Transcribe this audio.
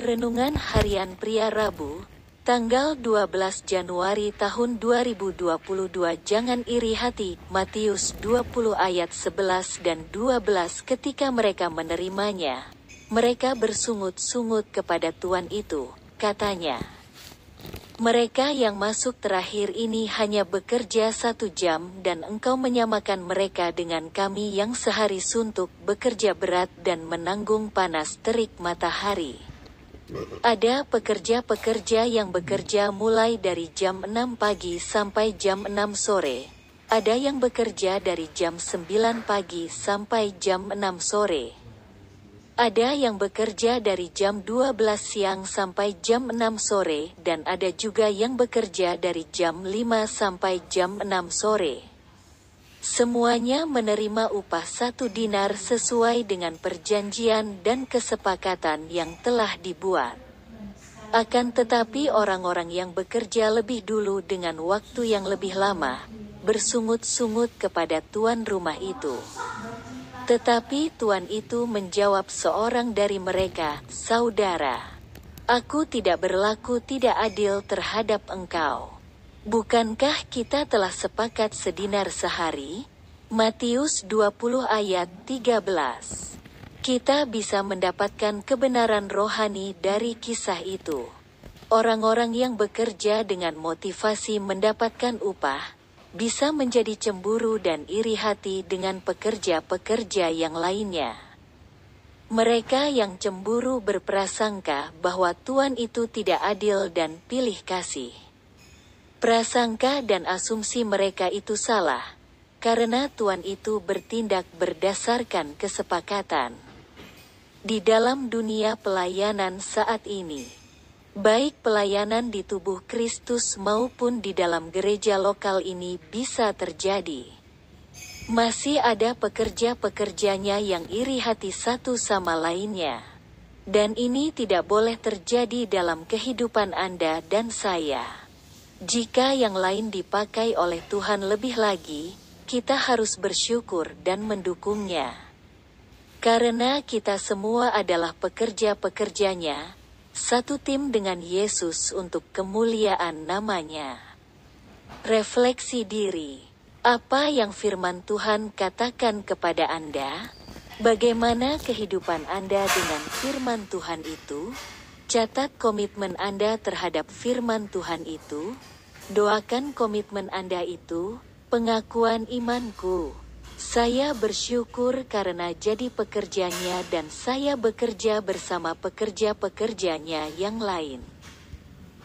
Renungan Harian Pria Rabu, tanggal 12 Januari tahun 2022 Jangan iri hati, Matius 20 ayat 11 dan 12 ketika mereka menerimanya. Mereka bersungut-sungut kepada Tuhan itu, katanya. Mereka yang masuk terakhir ini hanya bekerja satu jam dan engkau menyamakan mereka dengan kami yang sehari suntuk bekerja berat dan menanggung panas terik matahari. Ada pekerja-pekerja yang bekerja mulai dari jam 6 pagi sampai jam 6 sore. Ada yang bekerja dari jam 9 pagi sampai jam 6 sore. Ada yang bekerja dari jam 12 siang sampai jam 6 sore dan ada juga yang bekerja dari jam 5 sampai jam 6 sore. Semuanya menerima upah satu dinar sesuai dengan perjanjian dan kesepakatan yang telah dibuat. Akan tetapi orang-orang yang bekerja lebih dulu dengan waktu yang lebih lama, bersungut-sungut kepada tuan rumah itu. Tetapi tuan itu menjawab seorang dari mereka, Saudara, aku tidak berlaku tidak adil terhadap engkau. Bukankah kita telah sepakat sedinar sehari? Matius 20 ayat 13. Kita bisa mendapatkan kebenaran rohani dari kisah itu. Orang-orang yang bekerja dengan motivasi mendapatkan upah, bisa menjadi cemburu dan iri hati dengan pekerja-pekerja yang lainnya. Mereka yang cemburu berprasangka bahwa Tuhan itu tidak adil dan pilih kasih. Prasangka dan asumsi mereka itu salah, karena Tuhan itu bertindak berdasarkan kesepakatan. Di dalam dunia pelayanan saat ini, baik pelayanan di tubuh Kristus maupun di dalam gereja lokal ini bisa terjadi. Masih ada pekerja-pekerjanya yang iri hati satu sama lainnya. Dan ini tidak boleh terjadi dalam kehidupan Anda dan saya. Jika yang lain dipakai oleh Tuhan lebih lagi, kita harus bersyukur dan mendukungnya. Karena kita semua adalah pekerja-pekerjanya, satu tim dengan Yesus untuk kemuliaan namanya. Refleksi diri. Apa yang firman Tuhan katakan kepada Anda? Bagaimana kehidupan Anda dengan firman Tuhan itu? Catat komitmen Anda terhadap firman Tuhan itu. Doakan komitmen Anda itu, pengakuan imanku. Saya bersyukur karena jadi pekerjanya dan saya bekerja bersama pekerja-pekerjanya yang lain.